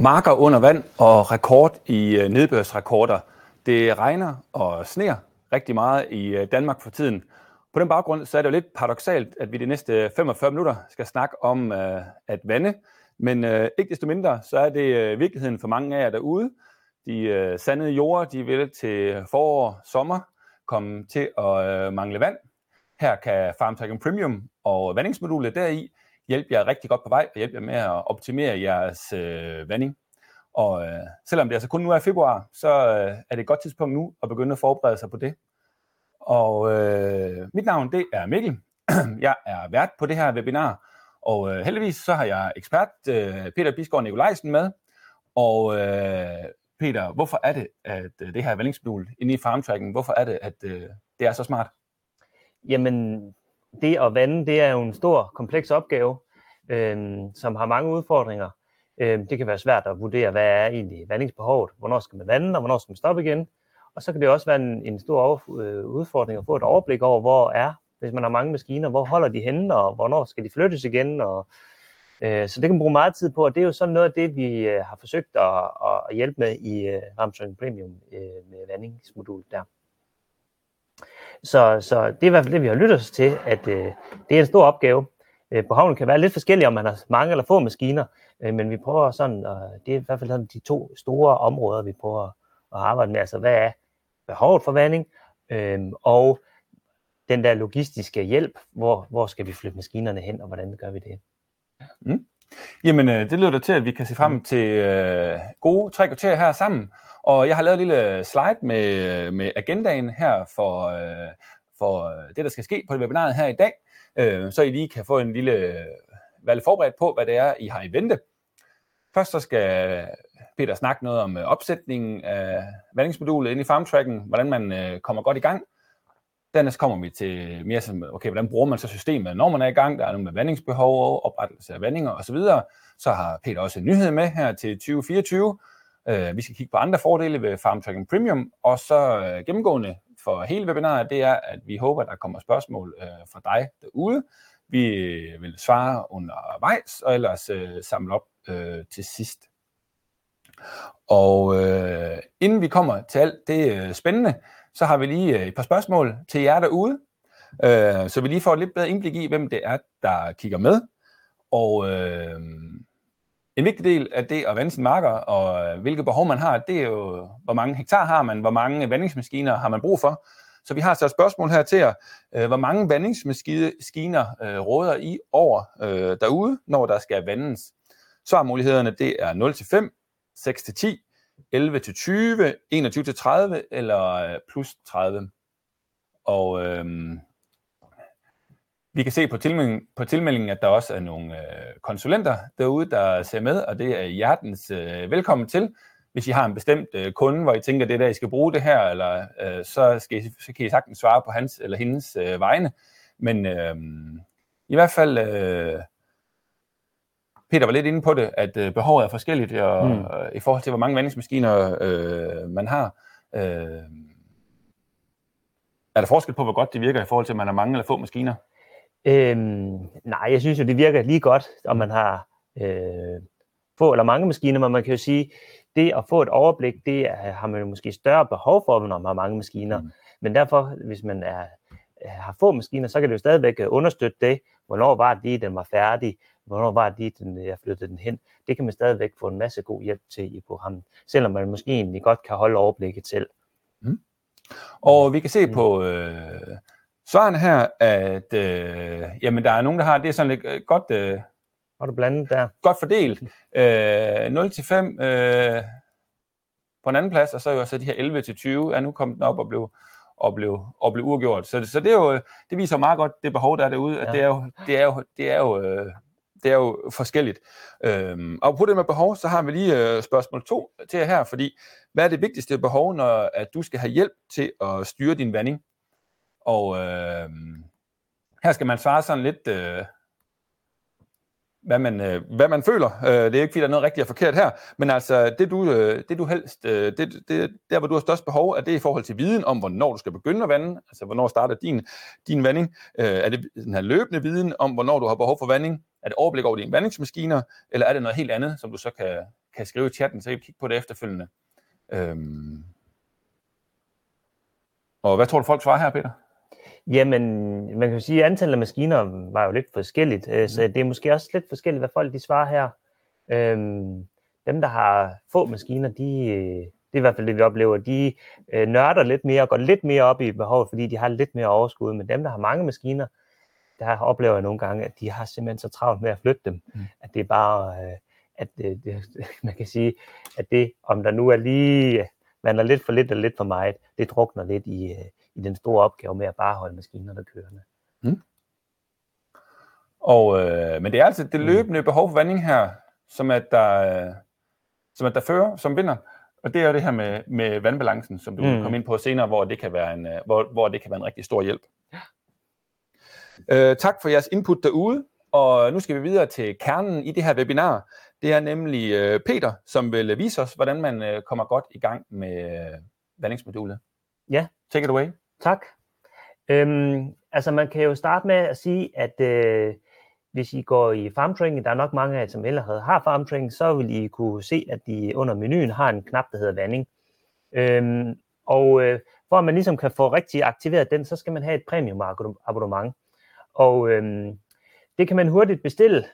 Marker under vand og rekord i øh, nedbørsrekorder. Det regner og sner rigtig meget i øh, Danmark for tiden. På den baggrund så er det jo lidt paradoxalt, at vi de næste 45 minutter skal snakke om øh, at vande. Men ikke desto mindre, så er det virkeligheden for mange af jer derude. De uh, sandede jorder, de vil til forår, sommer komme til at mangle vand. Her kan FarmTrack Premium og vandingsmodulet deri hjælpe jer rigtig godt på vej og hjælpe jer med at optimere jeres øh, vanding. Og øh, selvom det altså kun nu er februar, så øh, er det et godt tidspunkt nu at begynde at forberede sig på det. Og øh, mit navn det er Mikkel. jeg er vært på det her webinar, og øh, heldigvis så har jeg ekspert øh, Peter Bisgaard Nikolajsen med. Og øh, Peter, hvorfor er det, at øh, det her vandingsmodul inde i farmtracking, hvorfor er det, at øh, det er så smart? Jamen, det at vande, det er jo en stor, kompleks opgave, øh, som har mange udfordringer. Øh, det kan være svært at vurdere, hvad er egentlig vandingsbehovet, hvornår skal man vande, og hvornår skal man stoppe igen. Og så kan det også være en, en stor øh, udfordring at få et overblik over, hvor er, hvis man har mange maskiner, hvor holder de henne, og hvornår skal de flyttes igen. Og, øh, så det kan man bruge meget tid på, og det er jo sådan noget af det, vi øh, har forsøgt at, at hjælpe med i øh, Ramsøen Premium øh, med vandingsmodul der. Så, så det er i hvert fald det, vi har lyttet os til, at øh, det er en stor opgave. Øh, på havnen kan være lidt forskelligt, om man har mange eller få maskiner, øh, men vi prøver sådan, og det er i hvert fald sådan de to store områder, vi prøver at arbejde med. Altså, hvad er behovet for vanding, øh, og den der logistiske hjælp, hvor, hvor skal vi flytte maskinerne hen, og hvordan gør vi det? Mm. Jamen, øh, det lyder til, at vi kan se frem mm. til øh, gode tre kvarter her sammen. Og jeg har lavet en lille slide med, med agendaen her for, øh, for øh, det, der skal ske på webinaret her i dag, øh, så I lige kan få en lille, øh, være lidt forberedt på, hvad det er, I har i vente. Først så skal Peter snakke noget om øh, opsætningen af vandingsmodulet inde i farmtracken, hvordan man øh, kommer godt i gang. Dernæst kommer vi til mere som, okay, hvordan bruger man så systemet, når man er i gang. Der er noget med vandingsbehov, oprettelse af vandinger osv. Så har Peter også en nyhed med her til 2024, Øh, vi skal kigge på andre fordele ved Farm Tracking Premium, og så øh, gennemgående for hele webinaret, det er, at vi håber, at der kommer spørgsmål øh, fra dig derude. Vi vil svare undervejs, og ellers øh, samle op øh, til sidst. Og øh, inden vi kommer til alt det øh, spændende, så har vi lige øh, et par spørgsmål til jer derude, øh, så vi lige får et lidt bedre indblik i, hvem det er, der kigger med. Og øh, en vigtig del af det at vande sine marker, og øh, hvilke behov man har, det er jo, hvor mange hektar har man, hvor mange vandingsmaskiner har man brug for. Så vi har så et spørgsmål her til jer. Øh, hvor mange vandingsmaskiner øh, råder I over øh, derude, når der skal vandes? Svarmulighederne det er 0 til 5, 6 til 10, 11 til 20, 21 til 30 eller plus 30. Og øhm, vi kan se på, tilmelding, på tilmeldingen, at der også er nogle øh, konsulenter derude, der ser med, og det er hjertens øh, velkommen til. Hvis I har en bestemt øh, kunde, hvor I tænker, det er der, I skal bruge det her, eller, øh, så, skal I, så kan I sagtens svare på hans eller hendes øh, vegne. Men øh, i hvert fald, øh, Peter var lidt inde på det, at øh, behovet er forskelligt og, mm. øh, i forhold til, hvor mange vandingsmaskiner øh, man har. Øh, er der forskel på, hvor godt det virker i forhold til, at man har mange eller få maskiner? Øhm, nej, jeg synes jo, det virker lige godt, om man har øh, få eller mange maskiner, men man kan jo sige, det at få et overblik, det er, har man jo måske større behov for, når man har mange maskiner. Mm. Men derfor, hvis man er, har få maskiner, så kan det jo stadigvæk understøtte det. Hvornår var det lige, den var færdig? Hvornår var det lige, den, jeg flyttede den hen? Det kan man stadigvæk få en masse god hjælp til i programmet, selvom man måske egentlig godt kan holde overblikket selv. Mm. Og vi kan se på øh, Svarene her, at øh, jamen, der er nogen, der har, det er sådan lidt øh, godt, øh, har du blandet der? godt fordelt. Øh, 0 til 5 øh, på en anden plads, og så er jo også de her 11 til 20, er nu kommet op og blev, og blev, og blev uafgjort. Så, så det, er jo, det viser meget godt det behov, der er derude, at ja. det er jo, det er jo, det er jo, øh, det er jo forskelligt. Øhm, og på det med behov, så har vi lige øh, spørgsmål 2 til jer her, fordi hvad er det vigtigste behov, når at du skal have hjælp til at styre din vanding? Og øh, her skal man svare sådan lidt, øh, hvad, man, øh, hvad man føler. Øh, det er ikke, fordi der er noget rigtigt og forkert her, men altså, det du, øh, det du helst, øh, det, det, der hvor du har størst behov, er det i forhold til viden om, hvornår du skal begynde at vande, altså hvornår starter din, din vanding. Øh, er det den her løbende viden om, hvornår du har behov for vanding? Er det overblik over dine vandingsmaskiner, eller er det noget helt andet, som du så kan, kan skrive i chatten, så kan vi kigge på det efterfølgende. Øhm. Og hvad tror du, folk svarer her, Peter? Jamen, man kan jo sige, at antallet af maskiner var jo lidt forskelligt, mm. så det er måske også lidt forskelligt, hvad folk de svarer her. Øhm, dem, der har få maskiner, de, det er i hvert fald det, vi oplever, de øh, nørder lidt mere og går lidt mere op i behovet, fordi de har lidt mere overskud. Men dem, der har mange maskiner, der oplever jeg nogle gange, at de har simpelthen så travlt med at flytte dem, mm. at det er bare, øh, at det, det, man kan sige, at det, om der nu er lige, man er lidt for lidt eller lidt for meget, det drukner lidt i, øh, i den store opgave med at bare holde maskinerne kørende. Mm. Og, øh, men det er altså det mm. løbende behov for vanding her, som at der, som at der fører, som vinder. Og det er det her med, med vandbalancen, som du mm. komme ind på senere, hvor det kan være en, øh, hvor, hvor det kan være en rigtig stor hjælp. Ja. Øh, tak for jeres input derude, og nu skal vi videre til kernen i det her webinar. Det er nemlig øh, Peter, som vil vise os, hvordan man øh, kommer godt i gang med øh, vandingsmodulet. Ja. Take it away. Tak. Øhm, altså man kan jo starte med at sige, at øh, hvis I går i farmtraining, der er nok mange af jer, som allerede har farmtraining, så vil I kunne se, at de under menuen har en knap, der hedder vanding. Øhm, og øh, for at man ligesom kan få rigtig aktiveret den, så skal man have et premium abonnement. Og øhm, det kan man hurtigt bestille,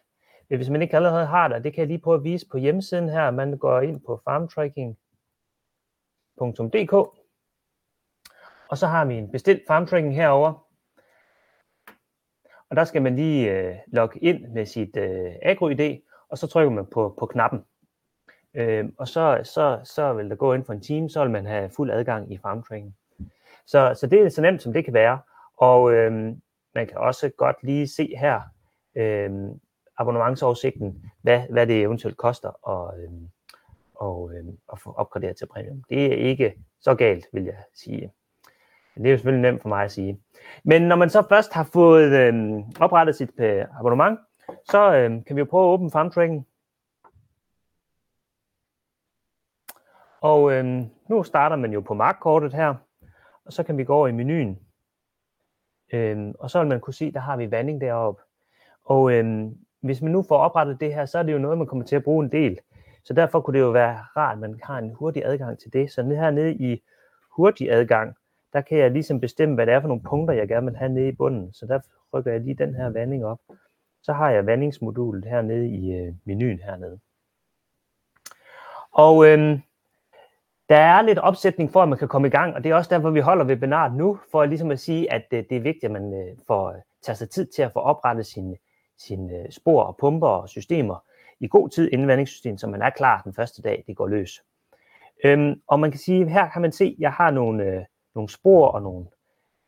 hvis man ikke allerede har det. Det kan jeg lige prøve at vise på hjemmesiden her. Man går ind på farmtracking.dk, og så har vi en bestilt farmtracking herover. Og der skal man lige øh, logge ind med sit øh, agro-ID, og så trykker man på, på knappen. Øh, og så, så, så vil der gå ind for en time, så vil man have fuld adgang i farmtracking. Så, så det er så nemt, som det kan være. Og øh, man kan også godt lige se her øh, abonnementsoversigten, hvad, hvad det eventuelt koster at, øh, og, øh, at få opgraderet til premium. Det er ikke så galt, vil jeg sige. Det er jo selvfølgelig nemt for mig at sige. Men når man så først har fået øh, oprettet sit øh, abonnement, så øh, kan vi jo prøve at åbne farmtracking. Og øh, nu starter man jo på markkortet her, og så kan vi gå over i menuen. Øh, og så vil man kunne se, der har vi vanding deroppe. Og øh, hvis man nu får oprettet det her, så er det jo noget, man kommer til at bruge en del. Så derfor kunne det jo være rart, at man har en hurtig adgang til det. Så her nede i hurtig adgang, der kan jeg ligesom bestemme, hvad det er for nogle punkter, jeg gerne vil have nede i bunden. Så der rykker jeg lige den her vanding op. Så har jeg vandingsmodulet hernede i øh, menuen hernede. Og øh, der er lidt opsætning for, at man kan komme i gang, og det er også derfor, vi holder webinaret nu, for ligesom at sige, at øh, det er vigtigt, at man øh, får øh, tager sig tid til at få oprettet sine, sin, øh, spor og pumper og systemer i god tid inden vandingssystemet, så man er klar den første dag, det går løs. Øhm, og man kan sige, her kan man se, at jeg har nogle, øh, nogle spor og nogle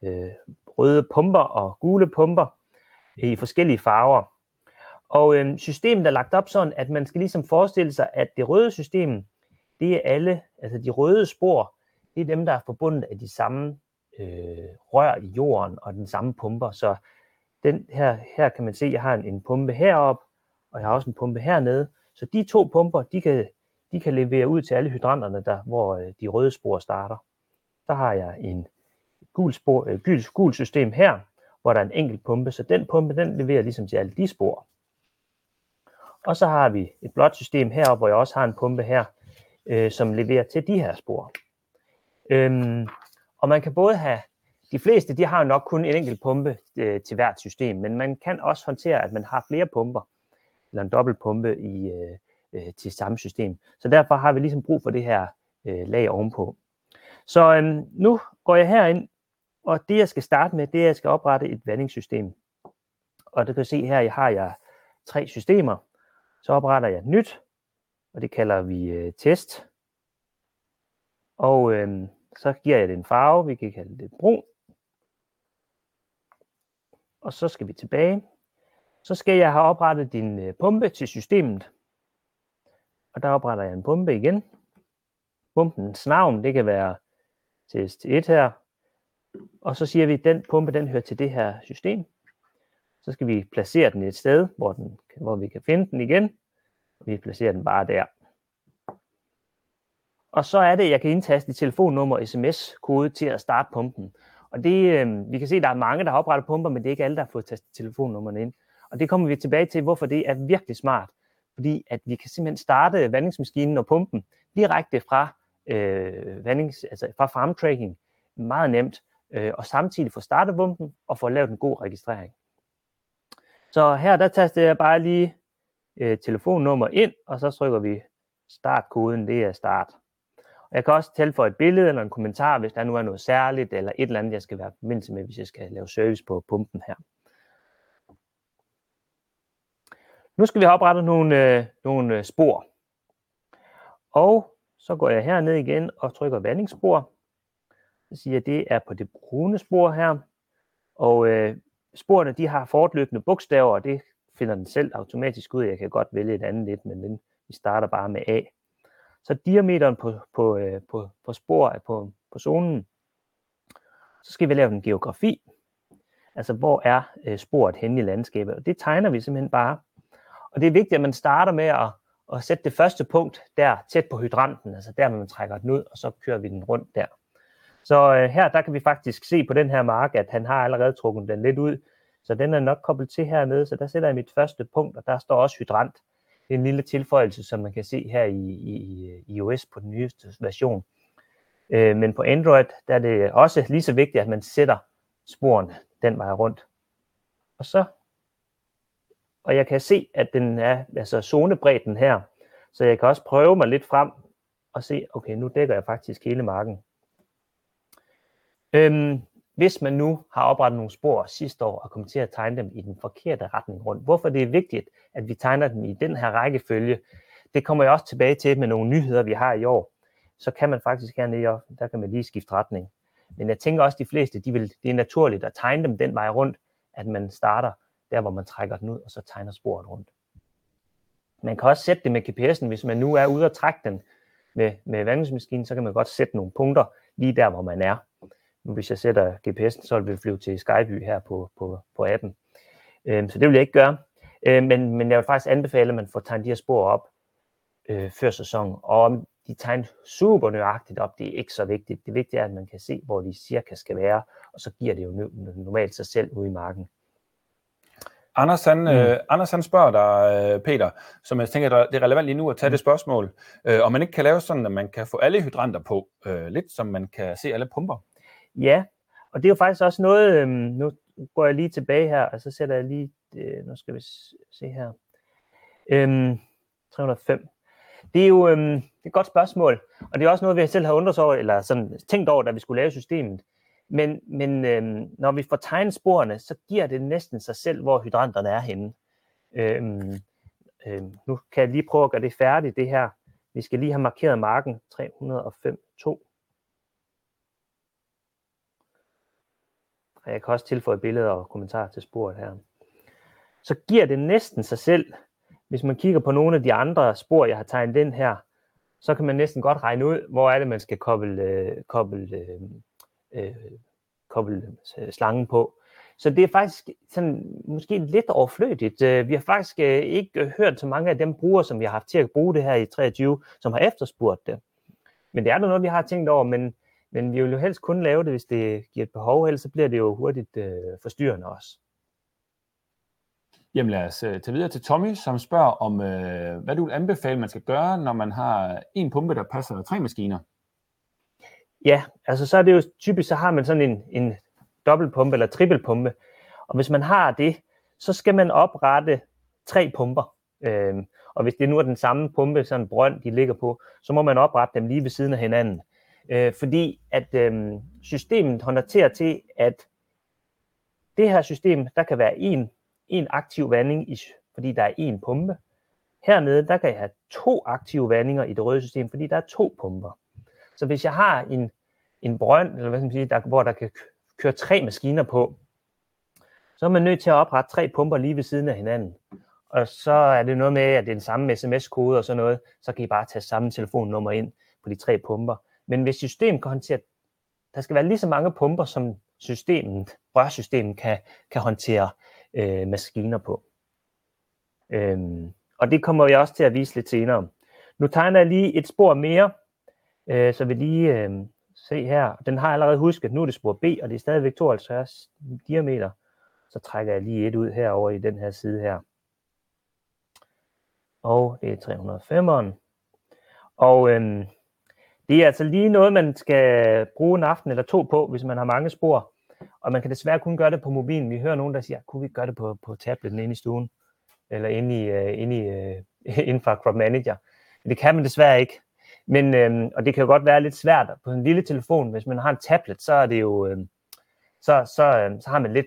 øh, røde pumper og gule pumper i forskellige farver. Og øh, systemet er lagt op sådan, at man skal ligesom forestille sig, at det røde system, det er alle, altså de røde spor, det er dem, der er forbundet af de samme øh, rør i jorden og den samme pumper. Så den her, her kan man se, at jeg har en, en pumpe heroppe, og jeg har også en pumpe hernede. Så de to pumper, de kan, de kan levere ud til alle hydranterne, der, hvor øh, de røde spor starter der har jeg en gul, spor, øh, gul, gul system her, hvor der er en enkelt pumpe, så den pumpe, den leverer ligesom til alle de spor. Og så har vi et blåt system her, hvor jeg også har en pumpe her, øh, som leverer til de her spor. Øhm, og man kan både have, de fleste de har nok kun en enkelt pumpe øh, til hvert system, men man kan også håndtere, at man har flere pumper, eller en dobbelt pumpe i, øh, øh, til samme system. Så derfor har vi ligesom brug for det her øh, lag ovenpå. Så øhm, nu går jeg herind, og det jeg skal starte med, det er, at jeg skal oprette et vandingssystem. Og du kan se her, jeg har jeg tre systemer. Så opretter jeg et nyt, og det kalder vi øh, test. Og øhm, så giver jeg det en farve, vi kan kalde det brun. Og så skal vi tilbage. Så skal jeg have oprettet din øh, pumpe til systemet. Og der opretter jeg en pumpe igen. Pumpens navn, det kan være test 1 her. Og så siger vi, at den pumpe den hører til det her system. Så skal vi placere den et sted, hvor, den, hvor vi kan finde den igen. Vi placerer den bare der. Og så er det, at jeg kan indtaste telefonnummer og sms-kode til at starte pumpen. Og det, øh, vi kan se, at der er mange, der har oprettet pumper, men det er ikke alle, der har fået tastet telefonnummerne ind. Og det kommer vi tilbage til, hvorfor det er virkelig smart, fordi at vi kan simpelthen starte vandingsmaskinen og pumpen direkte fra, øh, vandings, altså fra farm tracking, meget nemt, øh, og samtidig få startet pumpen og få lavet en god registrering. Så her der taster jeg bare lige øh, telefonnummer ind, og så trykker vi startkoden, det er start. Og jeg kan også tilføje et billede eller en kommentar, hvis der nu er noget særligt, eller et eller andet, jeg skal være forbindelse med, hvis jeg skal lave service på pumpen her. Nu skal vi have oprettet nogle, øh, nogle øh, spor. Og så går jeg herned igen og trykker vandingsspor. Så siger jeg, at det er på det brune spor her. Og øh, sporene de har fortløbende bogstaver, og det finder den selv automatisk ud. Jeg kan godt vælge et andet lidt, men den, vi starter bare med A. Så diameteren på, på, øh, på, på spor øh, på, på zonen. Så skal vi lave en geografi. Altså, hvor er øh, sporet henne i landskabet? Og det tegner vi simpelthen bare. Og det er vigtigt, at man starter med at, og sætte det første punkt der tæt på hydranten, altså der, man trækker den ud, og så kører vi den rundt der. Så øh, her, der kan vi faktisk se på den her mark, at han har allerede trukket den lidt ud, så den er nok koblet til hernede, så der sætter jeg mit første punkt, og der står også hydrant. Det er en lille tilføjelse, som man kan se her i, i, i iOS på den nyeste version. Øh, men på Android, der er det også lige så vigtigt, at man sætter sporene den vej rundt. Og så, og jeg kan se, at den er altså zonebredden her, så jeg kan også prøve mig lidt frem og se, okay, nu dækker jeg faktisk hele marken. Øhm, hvis man nu har oprettet nogle spor sidste år og kommer til at tegne dem i den forkerte retning rundt. Hvorfor det er vigtigt, at vi tegner dem i den her rækkefølge, det kommer jeg også tilbage til med nogle nyheder, vi har i år. Så kan man faktisk hernede, der kan man lige skifte retning. Men jeg tænker også, at de fleste, de vil, det er naturligt at tegne dem den vej rundt, at man starter der, hvor man trækker den ud, og så tegner sporet rundt. Man kan også sætte det med GPS'en, hvis man nu er ude og trække den med, med vandingsmaskinen, så kan man godt sætte nogle punkter lige der, hvor man er. Nu hvis jeg sætter GPS'en, så vil vi flyve til Skyby her på, på, på appen. Øhm, så det vil jeg ikke gøre. Øhm, men, men jeg vil faktisk anbefale, at man får tegnet de her spor op øh, før sæsonen. Og om de tegner super nøjagtigt op, det er ikke så vigtigt. Det vigtige er, at man kan se, hvor de cirka skal være, og så giver det jo normalt sig selv ude i marken. Anders han, mm. øh, Anders han spørger dig, øh, Peter, som jeg tænker, det er relevant lige nu at tage mm. det spørgsmål, øh, om man ikke kan lave sådan, at man kan få alle hydranter på, øh, lidt som man kan se alle pumper. Ja, og det er jo faktisk også noget, øh, nu går jeg lige tilbage her, og så sætter jeg lige, øh, nu skal vi se her, øh, 305. Det er jo øh, det er et godt spørgsmål, og det er også noget, vi selv har undret over, eller sådan tænkt over, da vi skulle lave systemet. Men, men øh, når vi får tegnet sporene, så giver det næsten sig selv, hvor hydranterne er henne. Øh, øh, nu kan jeg lige prøve at gøre det færdigt, det her. Vi skal lige have markeret marken 305.2. jeg kan også tilføje billeder og kommentarer til sporet her, så giver det næsten sig selv, hvis man kigger på nogle af de andre spor, jeg har tegnet ind her, så kan man næsten godt regne ud, hvor er det, man skal koble, øh, koble, øh, øh, koble øh, slangen på. Så det er faktisk sådan, måske lidt overflødigt. Øh, vi har faktisk øh, ikke hørt så mange af dem brugere, som vi har haft til at bruge det her i 23, som har efterspurgt det. Men det er noget, vi har tænkt over, men men vi vil jo helst kun lave det, hvis det giver et behov, ellers så bliver det jo hurtigt øh, forstyrrende også. Jamen lad os uh, tage videre til Tommy, som spørger om, øh, hvad du vil anbefale, man skal gøre, når man har en pumpe, der passer tre maskiner. Ja, altså så er det jo typisk, så har man sådan en, en dobbeltpumpe eller trippelpumpe. Og hvis man har det, så skal man oprette tre pumper. Øhm, og hvis det nu er den samme pumpe, sådan en brønd, de ligger på, så må man oprette dem lige ved siden af hinanden. Øh, fordi at øh, systemet håndterer til, at det her system, der kan være en, en aktiv vanding, i, fordi der er en pumpe. Hernede, der kan jeg have to aktive vandinger i det røde system, fordi der er to pumper. Så hvis jeg har en, en brønd, eller hvad skal man sige, der, hvor der kan køre tre maskiner på, så er man nødt til at oprette tre pumper lige ved siden af hinanden. Og så er det noget med, at det er den samme sms-kode og sådan noget, så kan I bare tage samme telefonnummer ind på de tre pumper. Men hvis systemet kan håndtere, der skal være lige så mange pumper, som systemet, rørsystemet kan, kan håndtere øh, maskiner på. Øhm, og det kommer jeg også til at vise lidt senere. Nu tegner jeg lige et spor mere, øh, så vi lige øh, se her. Den har jeg allerede husket, nu er det spor B, og det er stadigvæk 52 diameter. Så trækker jeg lige et ud herover i den her side her. og det er 305'eren. Og øhm, det er altså lige noget, man skal bruge en aften eller to på, hvis man har mange spor. Og man kan desværre kun gøre det på mobilen. Vi hører nogen, der siger, kunne vi gøre det på, på tabletten inde i stuen? Eller inde i, uh, inde i, øh, uh, inden Crop Manager. Men det kan man desværre ikke. Men, øhm, og det kan jo godt være lidt svært på en lille telefon. Hvis man har en tablet, så er det jo, øhm, så, så, øhm, så har man lidt,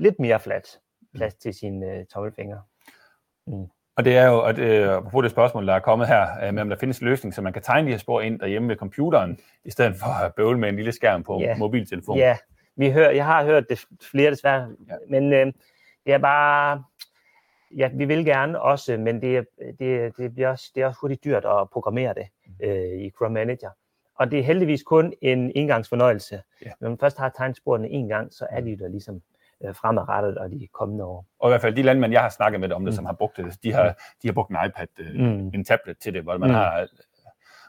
lidt mere flat plads til sine øh, tommelfingre. Mm. Og det er jo, og det, på det spørgsmål, der er kommet her, øh, med om der findes en løsning, så man kan tegne de her spor ind derhjemme ved computeren, i stedet for at bøvle med en lille skærm på ja. mobiltelefon. Ja, vi hører, jeg har hørt det flere desværre, ja. men øh, det er bare, ja, vi vil gerne også, men det, det, det, bliver også, det er også hurtigt dyrt at programmere det. Øh, i Chrome Manager. Og det er heldigvis kun en engangsfornøjelse. Ja. Når man først har tegnsporene en gang, så er mm. de der ligesom øh, fremadrettet og de kommende år. Og i hvert fald de landmænd, jeg har snakket med om det, mm. som har brugt det, de har, mm. de har brugt en iPad, øh, mm. en tablet til det, hvor man mm. har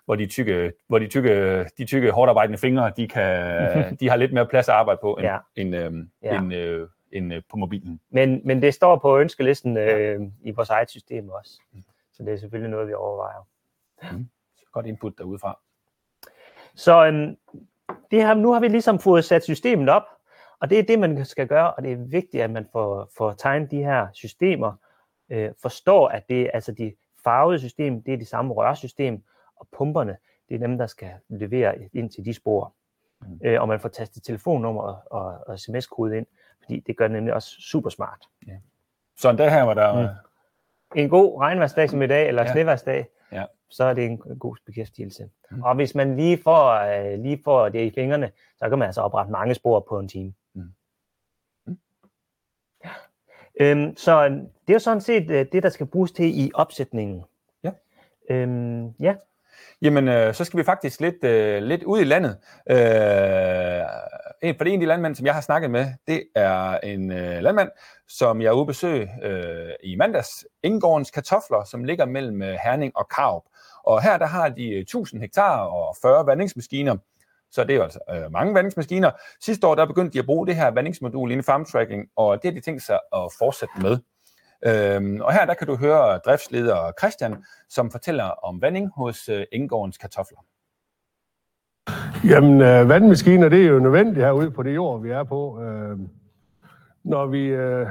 hvor de tykke, hvor de tykke, de tykke hårdt arbejdende fingre, de, kan, de har lidt mere plads at arbejde på, end, ja. end, øh, ja. end, øh, end øh, på mobilen. Men, men det står på ønskelisten øh, i vores eget system også. Mm. Så det er selvfølgelig noget, vi overvejer. Mm. Godt input derudefra. Så øhm, det her, nu har vi ligesom fået sat systemet op, og det er det, man skal gøre, og det er vigtigt, at man får, får tegnet de her systemer, øh, forstår, at det altså de farvede system, det er det samme rørsystem, og pumperne, det er dem, der skal levere ind til de spor. Mm. Øh, og man får tastet telefonnummer og, og, og sms-kode ind, fordi det gør det nemlig også super smart. Ja. Så en dag her var der... Mm. En god regnværsdag som i dag, eller ja. sneværsdag, ja. Så er det en god beskæftigelse. Mm. Og hvis man lige får, øh, lige får det i fingrene, så kan man altså oprette mange spor på en time. Mm. Mm. Øhm, så det er jo sådan set øh, det, der skal bruges til i opsætningen. Ja. Øhm, ja. Jamen, øh, så skal vi faktisk lidt, øh, lidt ud i landet. Øh, en, for det en af de landmænd, som jeg har snakket med, det er en øh, landmand, som jeg er ude besøg øh, i mandags. Ingårdens kartofler, som ligger mellem øh, Herning og Karup. Og her der har de øh, 1000 hektar og 40 vandingsmaskiner. Så det er jo altså øh, mange vandingsmaskiner. Sidste år der begyndte de at bruge det her vandingsmodul inden farm tracking, og det har de tænkt sig at fortsætte med. Øhm, og her der kan du høre driftsleder Christian, som fortæller om vanding hos øh, Indgårdens kartofler. Jamen, øh, vandmaskiner, det er jo nødvendigt herude på det jord, vi er på. Øh, når, vi, øh,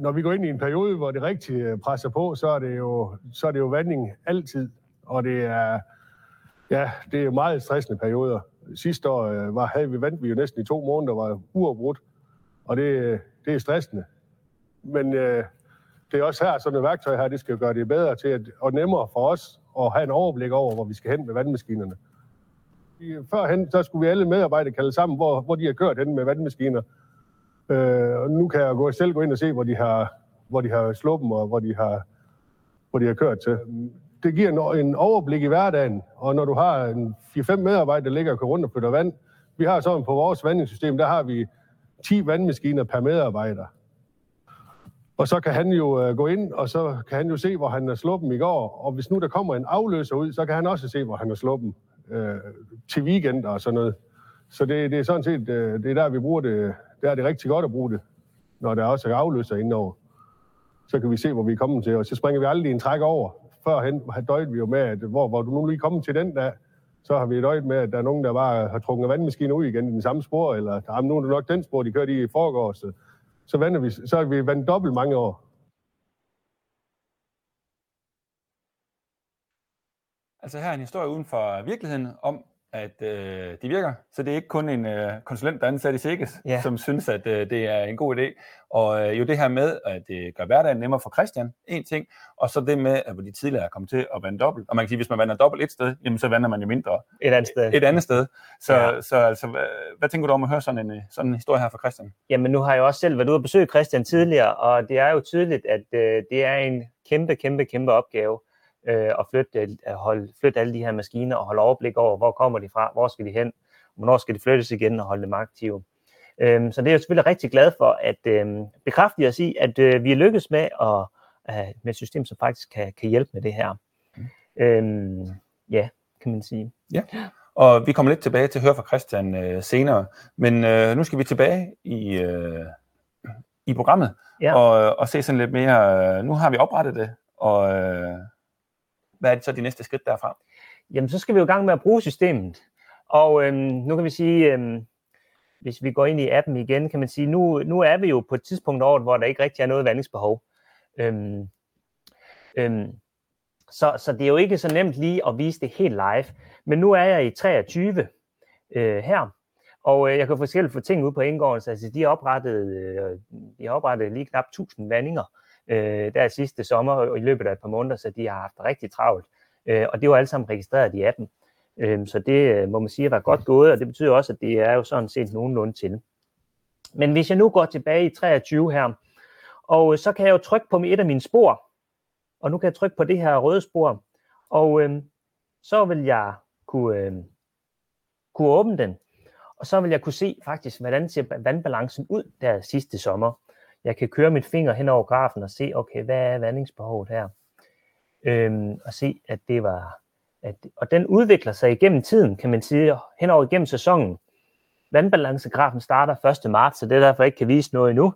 når vi går ind i en periode, hvor det rigtig øh, presser på, så er det jo, så er det jo vanding altid. Og det er, ja, det er meget stressende perioder. Sidste år øh, var, havde vi vandt vi jo næsten i to måneder, var uafbrudt. Og det, det er stressende. Men øh, det er også her, sådan et værktøj her, det skal gøre det bedre til at, og nemmere for os at have en overblik over, hvor vi skal hen med vandmaskinerne. Førhen, så skulle vi alle medarbejdere kalde sammen, hvor, hvor de har kørt hen med vandmaskiner. Øh, og nu kan jeg gå, selv gå ind og se, hvor de har, hvor de har slået dem, og hvor de har, hvor de har kørt til. Det giver en, en overblik i hverdagen, og når du har en 4-5 medarbejdere, der ligger og kører rundt og flytter vand, vi har sådan på vores vandingssystem, der har vi 10 vandmaskiner per medarbejder. Og så kan han jo øh, gå ind, og så kan han jo se, hvor han har sluppet dem i går. Og hvis nu der kommer en afløser ud, så kan han også se, hvor han har sluppet dem øh, til weekend og sådan noget. Så det, det er sådan set, øh, det er der, vi bruger det. Der er det rigtig godt at bruge det, når der også er afløser indover. Så kan vi se, hvor vi er kommet til, og så springer vi aldrig en træk over. Førhen døjt vi jo med, at hvor, hvor du nu lige kommet til den der, så har vi døjt med, at der er nogen, der bare har trukket vandmaskinen ud igen i den samme spor, eller ah, der nu er det nok den spor, de kørte i forgårs så, vander vi, så har vi vandt dobbelt mange år. Altså her er en historie uden for virkeligheden om, at øh, de virker. Så det er ikke kun en øh, konsulent, der er ansat i Sikkes, ja. som synes, at øh, det er en god idé. Og øh, jo det her med, at det gør hverdagen nemmere for Christian, en ting, og så det med, at de tidligere er kommet til at vande dobbelt. Og man kan sige, hvis man vander dobbelt et sted, jamen så vander man jo mindre et andet sted. Et andet sted. Så, ja. så altså, hvad, hvad tænker du om at høre sådan en, øh, sådan en historie her fra Christian? Jamen nu har jeg også selv været ude og besøge Christian tidligere, og det er jo tydeligt, at øh, det er en kæmpe, kæmpe, kæmpe opgave øh, og flytte, at holde, flytte alle de her maskiner og holde overblik over, hvor kommer de fra, hvor skal de hen, hvornår skal de flyttes igen og holde dem aktive. Øhm, så det er jeg selvfølgelig rigtig glad for at øhm, bekræfte os i, at øh, vi er lykkedes med, at, øh, med et system, som faktisk kan, kan hjælpe med det her. Mm. Øhm, ja, kan man sige. Ja. Og vi kommer lidt tilbage til at høre fra Christian øh, senere, men øh, nu skal vi tilbage i, øh, i programmet ja. og, og se sådan lidt mere, øh, nu har vi oprettet det, og, øh, hvad er det så de næste skridt derfra? Jamen, så skal vi jo i gang med at bruge systemet. Og øhm, nu kan vi sige, øhm, hvis vi går ind i appen igen, kan man sige, nu, nu er vi jo på et tidspunkt over, hvor der ikke rigtig er noget vandingsbehov. Øhm, øhm, så, så det er jo ikke så nemt lige at vise det helt live. Men nu er jeg i 23 øh, her, og øh, jeg kan forskelligt få ting ud på indgården, altså de har oprettet, øh, de har oprettet lige knap 1000 vandinger øh, der sidste sommer og i løbet af et par måneder, så de har haft rigtig travlt. Øh, og det var alle sammen registreret i appen. Øh, så det øh, må man sige var godt gået, og det betyder også, at det er jo sådan set nogenlunde til. Men hvis jeg nu går tilbage i 23 her, og øh, så kan jeg jo trykke på et af mine spor, og nu kan jeg trykke på det her røde spor, og øh, så vil jeg kunne, øh, kunne åbne den, og så vil jeg kunne se faktisk, hvordan ser vandbalancen ud der sidste sommer. Jeg kan køre mit finger hen over grafen og se, okay, hvad er vandingsbehovet her? Øhm, og se, at det var, at, og den udvikler sig igennem tiden, kan man sige, hen over igennem sæsonen. Vandbalancegrafen starter 1. marts, så det er derfor ikke kan vise noget endnu.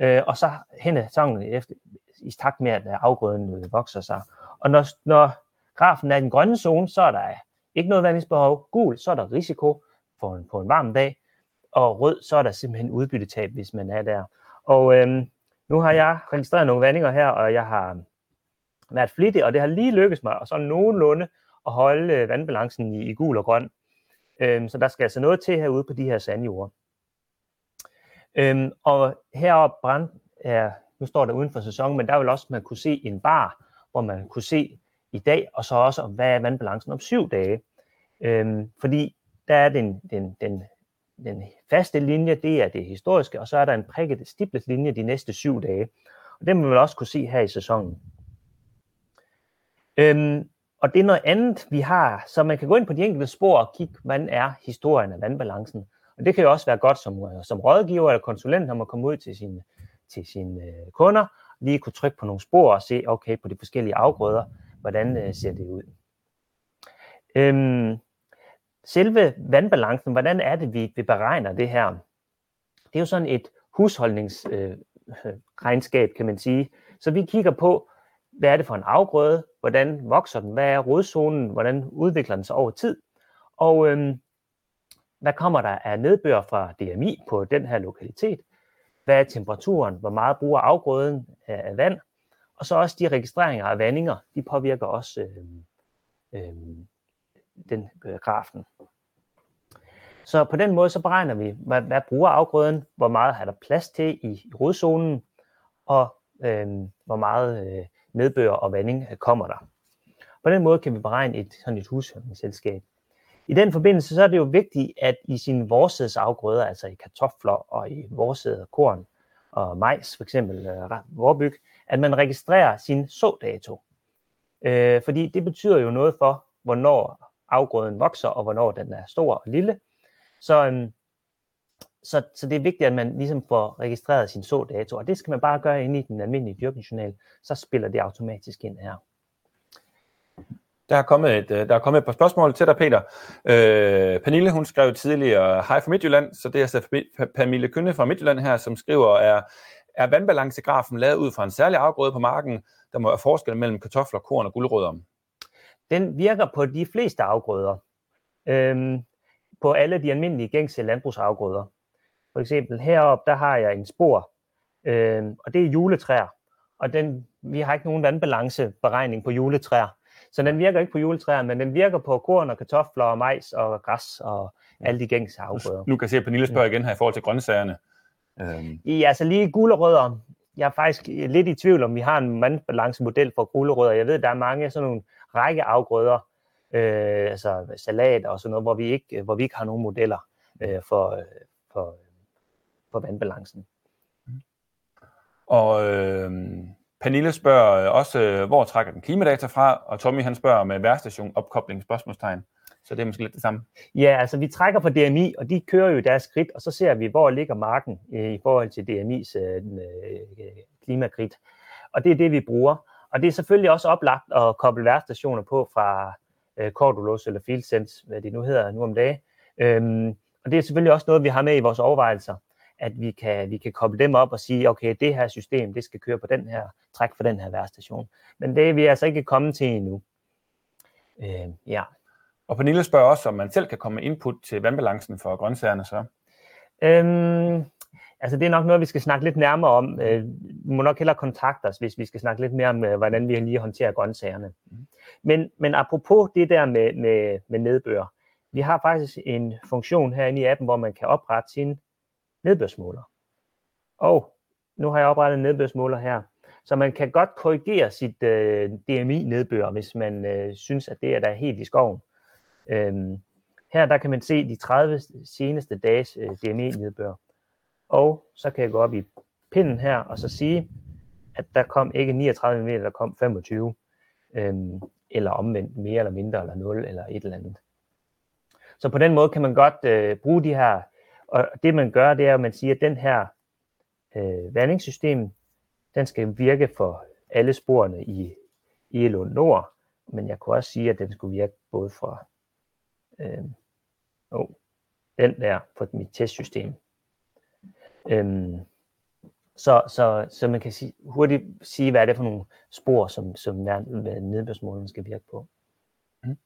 Øh, og så hen ad sæsonen efter, i takt med, at afgrøden vokser sig. Og når, når grafen er i den grønne zone, så er der ikke noget vandingsbehov. Gul, så er der risiko for en, på en varm dag. Og rød, så er der simpelthen udbyttetab, hvis man er der. Og øhm, nu har jeg registreret nogle vandinger her, og jeg har øhm, været flittig, og det har lige lykkes mig, og så nogenlunde at holde øh, vandbalancen i, i gul og grøn. Øhm, så der skal altså noget til herude på de her sandjord. Øhm, og heroppe brand er, nu står der uden for sæsonen, men der vil også man kunne se en bar, hvor man kunne se i dag, og så også hvad er vandbalancen om syv dage. Øhm, fordi der er den, den, den, den faste linje, det er det historiske, og så er der en prikket stiplet linje de næste syv dage. Og det vil man også kunne se her i sæsonen. Øhm, og det er noget andet, vi har, så man kan gå ind på de enkelte spor og kigge, hvordan er historien af vandbalancen. Og det kan jo også være godt som, øh, som rådgiver eller konsulent, når man kommer ud til sine, til sine øh, kunder, lige kunne trykke på nogle spor og se, okay, på de forskellige afgrøder, hvordan øh, ser det ud. Øhm, selve vandbalancen, hvordan er det, vi, vi beregner det her? Det er jo sådan et husholdningsregnskab, øh, øh kan man sige. Så vi kigger på, hvad er det for en afgrøde, hvordan vokser den, hvad er rodzonen, hvordan udvikler den sig over tid, og øhm, hvad kommer der af nedbør fra DMI på den her lokalitet, hvad er temperaturen, hvor meget bruger afgrøden af, vand, og så også de registreringer af vandinger, de påvirker også øhm, øhm, den øh, grafen. Så på den måde så beregner vi, hvad, hvad bruger afgrøden, hvor meget har der plads til i, i rodzonen, og øh, hvor meget øh, nedbør og vanding øh, kommer der. På den måde kan vi beregne et, sådan et husholdningsselskab. I den forbindelse så er det jo vigtigt, at i sine afgrøder, altså i kartofler og i vorsæde korn og majs, for eksempel øh, vorbyg, at man registrerer sin sådato. Øh, fordi det betyder jo noget for, hvornår afgrøden vokser, og hvornår den er stor og lille. Så, øhm, så, så det er vigtigt, at man ligesom får registreret sin sådato, og det skal man bare gøre inde i den almindelige dyrkningsjournal, så spiller det automatisk ind her. Der er kommet et, øh, der er kommet et par spørgsmål til dig, Peter. Øh, Pernille, hun skrev tidligere Hej fra Midtjylland, så det er altså Pernille Kønne fra Midtjylland her, som skriver, er, er vandbalancegrafen lavet ud fra en særlig afgrøde på marken, der må være forskel mellem kartofler, korn og guldrødder? Den virker på de fleste afgrøder. Øhm, på alle de almindelige gængse landbrugsafgrøder. For eksempel heroppe, der har jeg en spor, øh, og det er juletræer. Og den, vi har ikke nogen vandbalanceberegning på juletræer. Så den virker ikke på juletræer, men den virker på korn og kartofler og majs og græs og alle de gængse afgrøder. Nu kan jeg se, at Pernille spørger igen her i forhold til grøntsagerne. Øhm. I, altså lige gulerødder, jeg er faktisk lidt i tvivl om, vi har en vandbalancemodel for gulerødder. Jeg ved, der er mange sådan nogle række afgrøder, øh, altså salat og sådan noget, hvor vi ikke, hvor vi ikke har nogen modeller øh, for, for, for vandbalancen. Og øh, Pernille spørger også, øh, hvor trækker den klimadata fra, og Tommy han spørger med værstation opkobling spørgsmålstegn. Så det er måske lidt det samme. Ja, altså vi trækker på DMI, og de kører jo deres skridt, og så ser vi, hvor ligger marken øh, i forhold til DMI's øh, øh, klimakrit. Og det er det, vi bruger. Og det er selvfølgelig også oplagt at koble værstationer på fra øh, Cordulus eller FieldSense, hvad det nu hedder nu om dagen. Øhm, og det er selvfølgelig også noget, vi har med i vores overvejelser, at vi kan, vi kan koble dem op og sige, okay, det her system, det skal køre på den her træk for den her værstation. Men det er vi altså ikke kommet til endnu. Øh, ja. Og Pernille spørger også, om man selv kan komme med input til vandbalancen for grøntsagerne så. Øhm, altså det er nok noget, vi skal snakke lidt nærmere om. Øh, vi må nok hellere kontakte os, hvis vi skal snakke lidt mere om, øh, hvordan vi lige håndterer grøntsagerne. Mm. Men, men apropos det der med, med, med nedbør. Vi har faktisk en funktion herinde i appen, hvor man kan oprette sin nedbørsmåler. Og nu har jeg oprettet en nedbørsmåler her. Så man kan godt korrigere sit øh, DMI-nedbør, hvis man øh, synes, at det er der helt i skoven. Øhm, her der kan man se de 30 seneste dages øh, DMI-nedbør. Og så kan jeg gå op i pinden her og så sige, at der kom ikke 39 mm, der kom 25. Øhm, eller omvendt mere eller mindre, eller 0 eller et eller andet. Så på den måde kan man godt øh, bruge de her, og det man gør, det er, at man siger, at den her øh, vandingssystem, den skal virke for alle sporene i Elund Nord, men jeg kunne også sige, at den skulle virke både fra øh, oh, den der, på mit testsystem. Øhm, så, så, så man kan sige, hurtigt sige, hvad er det for nogle spor, som, som nedbørsmålen skal virke på. Mm.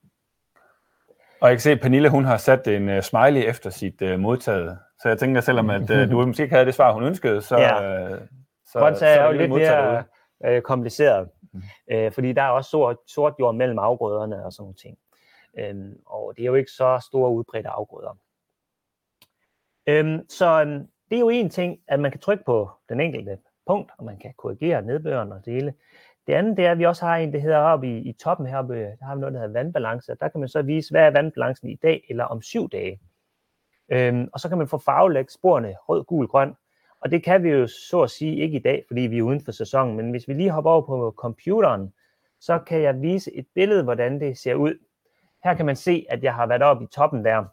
Og jeg kan se, at Pernille hun har sat en uh, smiley efter sit uh, modtaget. Så jeg tænker, selvom at, uh, du måske ikke havde det svar, hun ønskede, så... Ja. Uh, så, Grønt så er jo lidt mere uh, kompliceret, mm. uh, fordi der er også sort, sort jord mellem afgrøderne og sådan nogle ting. Um, og det er jo ikke så store udbredte afgrøder. Um, så um, det er jo en ting, at man kan trykke på den enkelte punkt, og man kan korrigere nedbøren og dele. Det andet det er, at vi også har en, det hedder oppe i, i toppen heroppe, der har vi noget, der hedder vandbalance. Der kan man så vise, hvad er vandbalancen i dag eller om syv dage. Øhm, og så kan man få farvelægt sporene rød, gul, grøn. Og det kan vi jo så at sige ikke i dag, fordi vi er uden for sæsonen. Men hvis vi lige hopper over på computeren, så kan jeg vise et billede, hvordan det ser ud. Her kan man se, at jeg har været oppe i toppen der.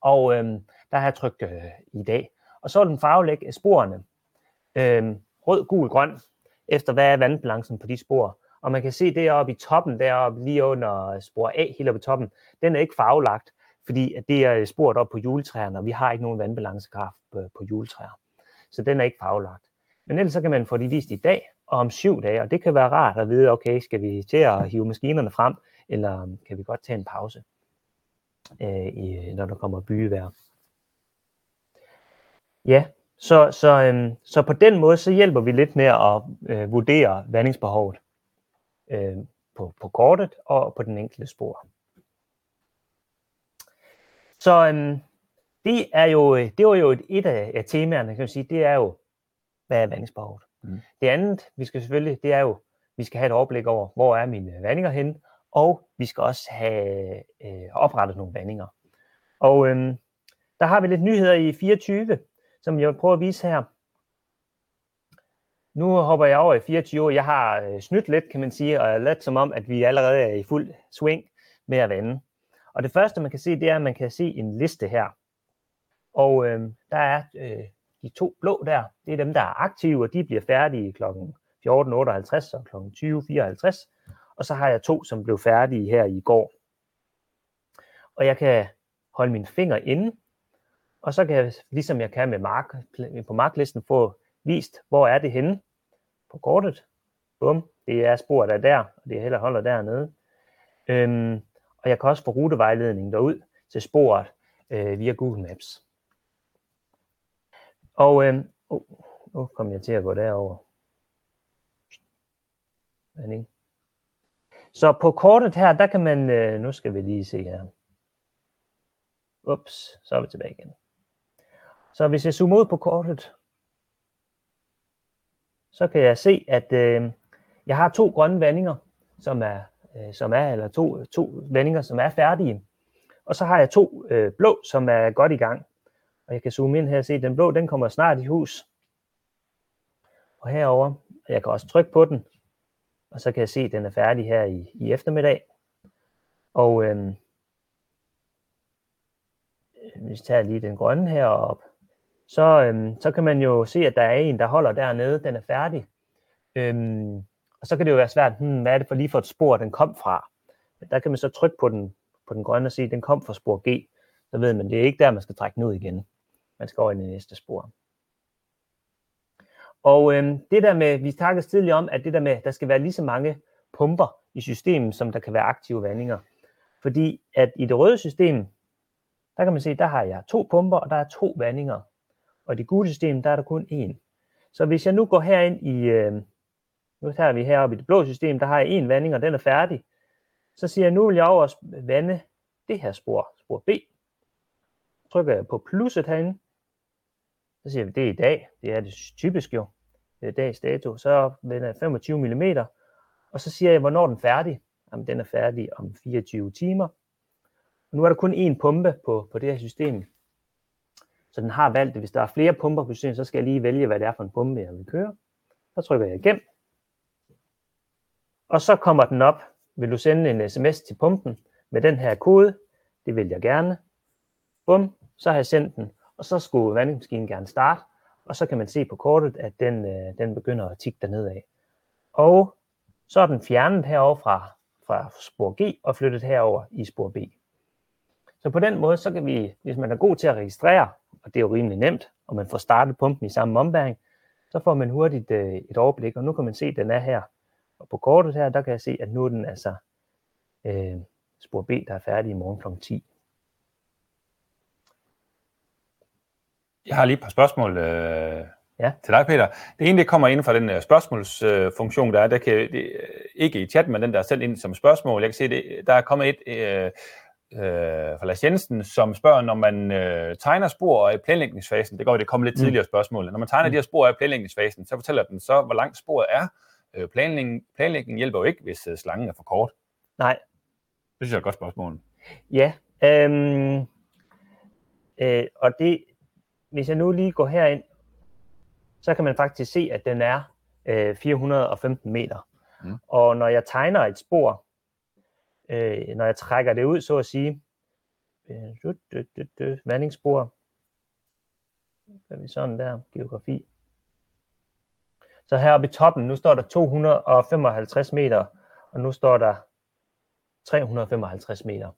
Og øhm, der har jeg trykt øh, i dag og så vil den farvelægge øh, sporene øh, rød, gul, grøn, efter hvad er vandbalancen på de spor. Og man kan se deroppe i toppen, deroppe lige under øh, spor A, helt oppe i toppen, den er ikke farvelagt, fordi det er øh, sporet op på juletræerne, og vi har ikke nogen vandbalancegraf på, på juletræer. Så den er ikke farvelagt. Men ellers så kan man få de vist i dag og om syv dage, og det kan være rart at vide, okay, skal vi til at hive maskinerne frem, eller kan vi godt tage en pause, øh, når der kommer byvejr. Ja, så, så, øhm, så på den måde, så hjælper vi lidt med at øh, vurdere vandingsbehovet øh, på, på kortet og på den enkelte spor. Så øhm, det er jo, det var jo et, et af, af temaerne, kan man sige, det er jo, hvad er vandingsbehovet? Mm. Det andet, vi skal selvfølgelig, det er jo, vi skal have et overblik over, hvor er mine vandinger henne, og vi skal også have øh, oprettet nogle vandinger. Og øhm, der har vi lidt nyheder i 24, som jeg vil prøve at vise her. Nu hopper jeg over i 24 år. Jeg har øh, snydt lidt, kan man sige, og let som om, at vi allerede er i fuld swing med at vende. Og det første, man kan se, det er, at man kan se en liste her. Og øh, der er øh, de to blå der, det er dem, der er aktive, og de bliver færdige kl. 14.58 og kl. 20.54. Og så har jeg to, som blev færdige her i går. Og jeg kan holde min finger inde, og så kan jeg, ligesom jeg kan med mark, på marklisten, få vist, hvor er det henne på kortet. Bum, det er sporet der der, og det er heller holder dernede. Øhm, og jeg kan også få rutevejledningen derud til sporet øh, via Google Maps. Og øh, oh, nu kom jeg til at gå derover. Så på kortet her, der kan man, øh, nu skal vi lige se her. Ups, så er vi tilbage igen. Så hvis jeg zoomer ud på kortet, så kan jeg se, at øh, jeg har to grønne vandinger, som er, øh, som er eller to, to vandinger, som er færdige. Og så har jeg to øh, blå, som er godt i gang. Og jeg kan zoome ind her og se, at den blå, den kommer snart i hus. Og herover, jeg kan også trykke på den, og så kan jeg se, at den er færdig her i, i eftermiddag. Og øhm, øh, hvis jeg tager lige den grønne heroppe, så, øhm, så kan man jo se, at der er en, der holder dernede, den er færdig. Øhm, og så kan det jo være svært, hmm, hvad er det for lige for et spor, den kom fra? Der kan man så trykke på den, på den grønne og sige, at den kom fra spor G. Så ved man, det er ikke der, man skal trække den ud igen. Man skal over i det næste spor. Og øhm, det der med, vi snakkede tidligere om, at det der med, der skal være lige så mange pumper i systemet, som der kan være aktive vandinger. Fordi at i det røde system, der kan man se, der har jeg to pumper, og der er to vandinger. Og i det gule system, der er der kun én. Så hvis jeg nu går herind i, øh, nu tager vi heroppe i det blå system, der har jeg én vanding, og den er færdig. Så siger jeg, nu vil jeg over vande det her spor, spor B. Trykker jeg på plusset herinde. Så siger vi, det er i dag. Det er det typisk jo. Det er dags dato. Så vender jeg 25 mm. Og så siger jeg, hvornår den er færdig. Jamen, den er færdig om 24 timer. Og nu er der kun én pumpe på, på det her system. Så den har valgt at Hvis der er flere pumper på systemet, så skal jeg lige vælge, hvad det er for en pumpe, jeg vil køre. Så trykker jeg igen. Og så kommer den op. Vil du sende en sms til pumpen med den her kode? Det vil jeg gerne. Bum, så har jeg sendt den. Og så skulle vandingsmaskinen gerne starte. Og så kan man se på kortet, at den, øh, den begynder at tikke derned af. Og så er den fjernet herover fra, fra spor G og flyttet herover i spor B. Så på den måde, så kan vi, hvis man er god til at registrere, og det er jo rimelig nemt, og man får startet pumpen i samme ombæring, så får man hurtigt øh, et overblik, og nu kan man se, at den er her. Og på kortet her, der kan jeg se, at nu er den altså øh, spor B, der er færdig i morgen kl. 10. Jeg har lige et par spørgsmål øh, Ja. til dig, Peter. Det ene, det kommer ind fra den uh, spørgsmålsfunktion, der er. Der kan, det, ikke i chatten, men den, der er sendt ind som spørgsmål. Jeg kan se, det, der er kommet et øh, øh, fra Lars Jensen, som spørger, når man øh, tegner spor i planlægningsfasen, det går det kommer lidt Mm. tidligere spørgsmål, når man tegner Mm. de her spor i planlægningsfasen, så fortæller den så, hvor langt sporet er. Øh, planlægning, planlægning hjælper jo ikke, hvis øh, slangen er for kort. Nej, Det synes jeg er et godt spørgsmål. Ja, øhm, øh, og det, hvis jeg nu lige går herind, så kan man faktisk se, at den er øh, 415 meter. Mm. Og når jeg tegner et spor, øh, når jeg trækker det ud, så at sige, vandingsspor, er vi sådan der, geografi. Så heroppe i toppen, nu står der 255 meter, og nu står der 355 meter.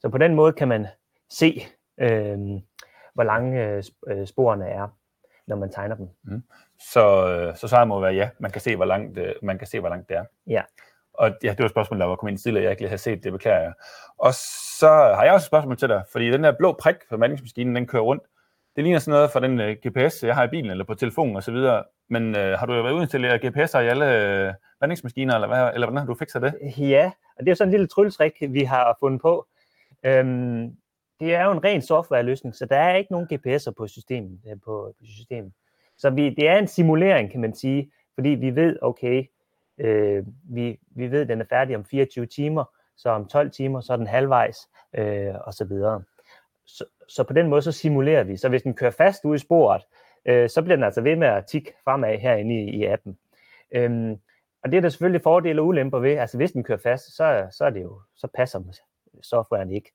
Så på den måde kan man se, øh, hvor lange øh, sp- sporene er, når man tegner dem. Så, øh, så svaret må være ja. Man kan se, hvor langt, øh, man kan se, hvor langt det er. Ja. Og ja, det var et spørgsmål, der var kommet ind tidligere, jeg ikke lige havde set, det beklager jeg. Og så har jeg også et spørgsmål til dig, fordi den der blå prik på mandingsmaskinen, den kører rundt. Det ligner sådan noget fra den øh, GPS, jeg har i bilen eller på telefonen osv. Men øh, har du været ude GPS'er i alle øh, vandingsmaskiner, eller, hvad, eller hvordan har du fikset det? Ja, og det er jo sådan en lille trylletrik, vi har fundet på. Øhm, det er jo en ren softwareløsning, så der er ikke nogen GPS'er på systemet. Øh, på, på systemet. Så vi, det er en simulering, kan man sige, fordi vi ved, okay, øh, vi, vi ved, at den er færdig om 24 timer, så om 12 timer, så er den halvvejs, øh, og så videre. Så, så på den måde, så simulerer vi. Så hvis den kører fast ude i sporet, øh, så bliver den altså ved med at tikke fremad herinde i, i appen. Øhm, og det er der selvfølgelig fordele og ulemper ved. Altså hvis den kører fast, så, så er det jo, så passer softwaren ikke.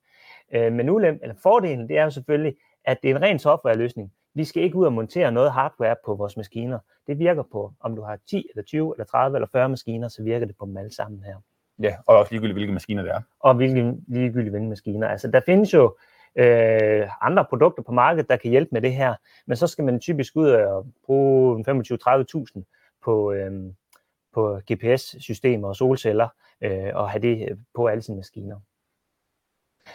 Øh, men ulem, eller fordelen, det er jo selvfølgelig, at det er en ren softwareløsning. Vi skal ikke ud og montere noget hardware på vores maskiner. Det virker på, om du har 10 eller 20 eller 30 eller 40 maskiner, så virker det på dem alle sammen her. Ja, og også ligegyldigt, hvilke maskiner det er. Og hvilke ligegyldige vendemaskiner. Altså der findes jo øh, andre produkter på markedet, der kan hjælpe med det her, men så skal man typisk ud og bruge 25-30.000 på, øh, på GPS-systemer og solceller, øh, og have det på alle sine maskiner.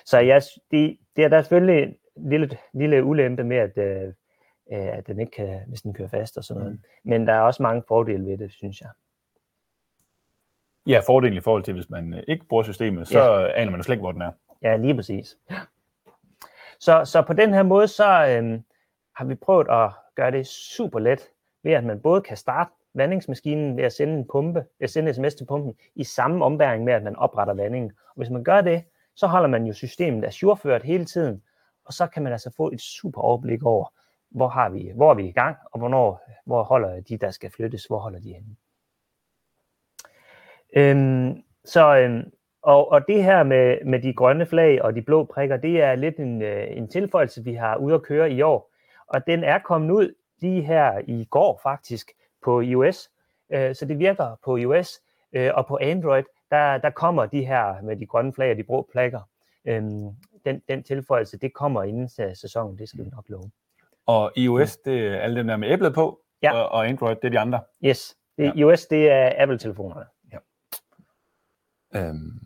Så jeg, det, det er der selvfølgelig en lille, lille ulempe med, at, øh, at den ikke kan, hvis den kører fast og sådan noget. Mm. Men der er også mange fordele ved det, synes jeg. Ja, fordelen i forhold til, hvis man øh, ikke bruger systemet, så ja. aner man jo slet ikke, hvor den er. Ja, lige præcis. Så, så på den her måde, så øhm, har vi prøvet at gøre det super let, ved at man både kan starte vandingsmaskinen ved at sende en pumpe, ved at sende sms til pumpen, i samme ombæring med, at man opretter vandingen. Og hvis man gør det, så holder man jo systemet ajourført hele tiden, og så kan man altså få et super overblik over, hvor, har vi, hvor er vi i gang, og hvornår, hvor holder de, der skal flyttes, hvor holder de henne. Øhm, så, øhm, og, og det her med, med de grønne flag og de blå prikker, det er lidt en, øh, en tilføjelse, vi har ude at køre i år. Og den er kommet ud lige her i går faktisk på iOS. Øh, så det virker på iOS øh, og på Android, der, der kommer de her med de grønne flag og de blå prikker. Øhm, den, den tilføjelse, det kommer inden sæsonen, det skal vi nok love. Og iOS, det er alle dem der med æblet på, Ja. og, og Android, det er de andre. Yes, det, Ja. iOS, det er Apple-telefonerne. Øhm,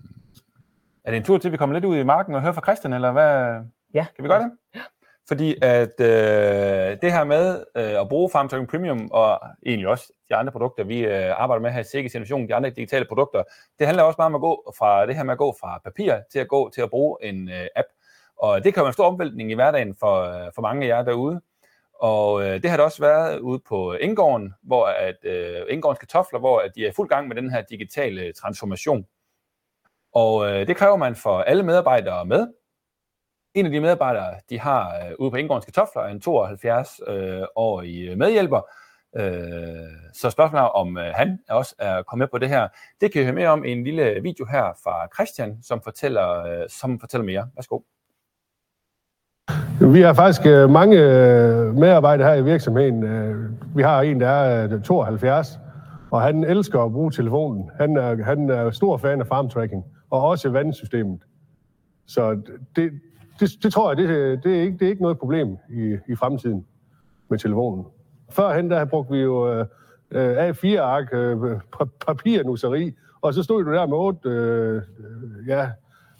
er det en tur til, at vi kommer lidt ud i marken og hører fra Christian, eller hvad? Ja. Kan vi gøre det? Ja. Fordi at øh, det her med øh, at bruge Farm Tracking Premium, og egentlig også de andre produkter, vi øh, arbejder med her i Sikke Situation, de andre digitale produkter, det handler også meget om at gå fra det her med at gå fra papir til at gå til at bruge en øh, app. Og det kan være en stor omvæltning i hverdagen for, øh, for mange af jer derude. Og øh, det har det også været ude på Indgården, hvor at øh, Indgårdens kartofler, hvor at de er fuld gang med den her digitale transformation. Og øh, det kræver man for alle medarbejdere med. En af de medarbejdere, de har øh, ude på Indgårdens kartofler, en 72-årig øh, øh, medhjælper. Øh, så spørgsmålet er, om øh, han også er kommet med på det her. Det kan I høre mere om i en lille video her fra Christian, som fortæller, øh, som fortæller mere. Værsgo. Vi har faktisk øh, mange øh, medarbejdere her i virksomheden. Øh, vi har en, der er 72, og han elsker at bruge telefonen. Han er, han er stor fan af farm tracking, og også vandsystemet. Så det, det, det tror jeg, det, det, er ikke, det er ikke noget problem i, i fremtiden med telefonen. Førhen der brugte vi jo A4-ark, papirnusseri, og så stod du der med otte, øh, ja,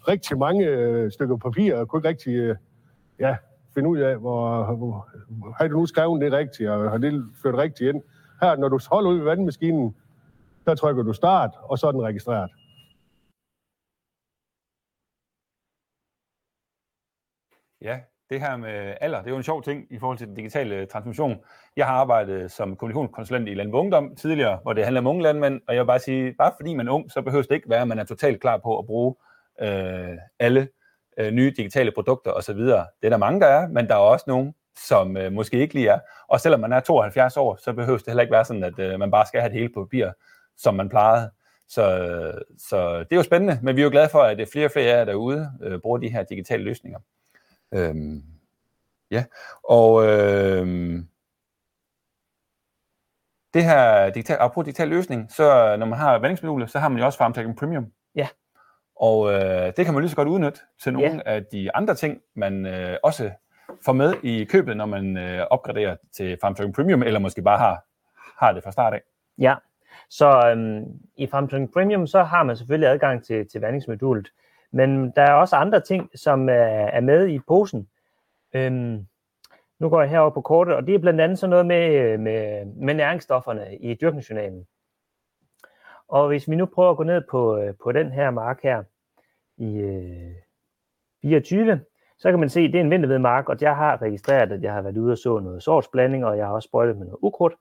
rigtig mange stykker papir, og kunne ikke rigtig ja, finde ud af, hvor, hvor har du nu skrevet det rigtigt, og har det ført rigtigt ind. Her, når du holder ud ved vandmaskinen, der trykker du start, og så er den registreret. Ja, det her med alder, det er jo en sjov ting i forhold til den digitale øh, transmission. Jeg har arbejdet som kommunikationskonsulent i Landbrug Ungdom tidligere, hvor det handler om unge landmænd, og jeg vil bare sige, bare fordi man er ung, så behøver det ikke være, at man er totalt klar på at bruge øh, alle øh, nye digitale produkter osv. Det er der mange, der er, men der er også nogen, som øh, måske ikke lige er. Og selvom man er 72 år, så behøver det heller ikke være sådan, at øh, man bare skal have det hele på papir, som man plejede. Så, så det er jo spændende, men vi er jo glade for, at øh, flere og flere af jer derude øh, bruger de her digitale løsninger. Øhm, ja, og øhm, det her digital, apropos digital løsning, så øh, når man har vandingsmodulet, så har man jo også FarmTech Premium. Ja. Og øh, det kan man lige så godt udnytte til nogle ja. af de andre ting, man øh, også får med i købet, når man øh, opgraderer til FarmTrack Premium, eller måske bare har, har det fra start af. Ja, så øhm, i FarmTrack Premium, så har man selvfølgelig adgang til, til vandingsmodulet, men der er også andre ting, som er, er med i posen. Øhm, nu går jeg herover på kortet, og det er blandt andet sådan noget med, med, med næringsstofferne i dyrkningsjournalen. Og hvis vi nu prøver at gå ned på, øh, på den her mark her, i øh, 24, så kan man se, at det er en vintervedmark, og jeg har registreret, at jeg har været ude og så noget sortsblanding, og jeg har også sprøjtet med noget ukrudt.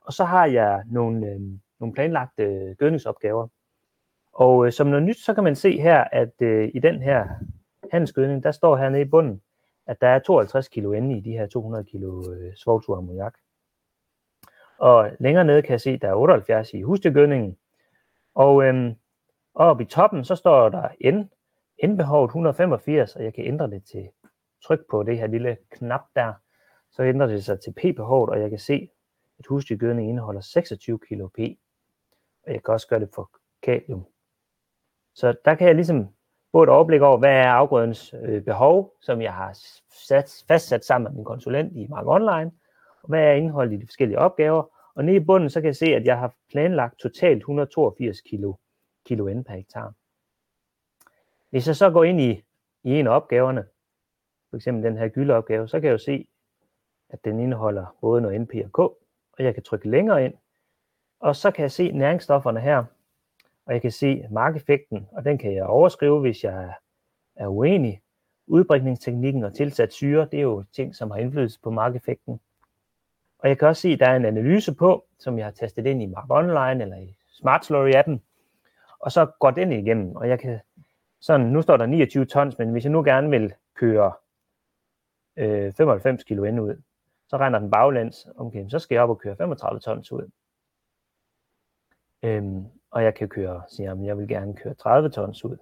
Og så har jeg nogle, øh, nogle planlagte øh, gødningsopgaver. Og øh, som noget nyt, så kan man se her, at øh, i den her handelsgødning, der står hernede i bunden, at der er 52 kilo inde i de her 200 kilo øh, svovlturammoniak. Og længere nede kan jeg se, at der er 78 i husdyrgødningen. Og øhm, oppe i toppen, så står der N, N-behovet 185, og jeg kan ændre det til tryk på det her lille knap der. Så ændrer det sig til P-behovet, og jeg kan se, at husdyrgødning indeholder 26 kilo P. Og jeg kan også gøre det for kalium. Så der kan jeg ligesom få et overblik over, hvad er afgrødens øh, behov, som jeg har sat, fastsat sammen med min konsulent i Mark Online, og hvad er indholdet i de forskellige opgaver. Og nede i bunden, så kan jeg se, at jeg har planlagt totalt 182 kilo, kilo N per hektar. Hvis jeg så går ind i, i en af opgaverne, for eksempel den her gyldeopgave, så kan jeg jo se, at den indeholder både noget NP og K, og jeg kan trykke længere ind, og så kan jeg se næringsstofferne her, og jeg kan se markeffekten, og den kan jeg overskrive, hvis jeg er uenig. Udbringningsteknikken og tilsat syre, det er jo ting, som har indflydelse på markeffekten. Og jeg kan også se, at der er en analyse på, som jeg har tastet ind i Mark Online eller i Smart Slurry-appen, og så går den igennem, og jeg kan sådan, nu står der 29 tons, men hvis jeg nu gerne vil køre øh, 95 kilo ind ud, så regner den baglæns, okay, så skal jeg op og køre 35 tons ud. Øhm, og jeg kan køre, siger jeg, jeg vil gerne køre 30 tons ud,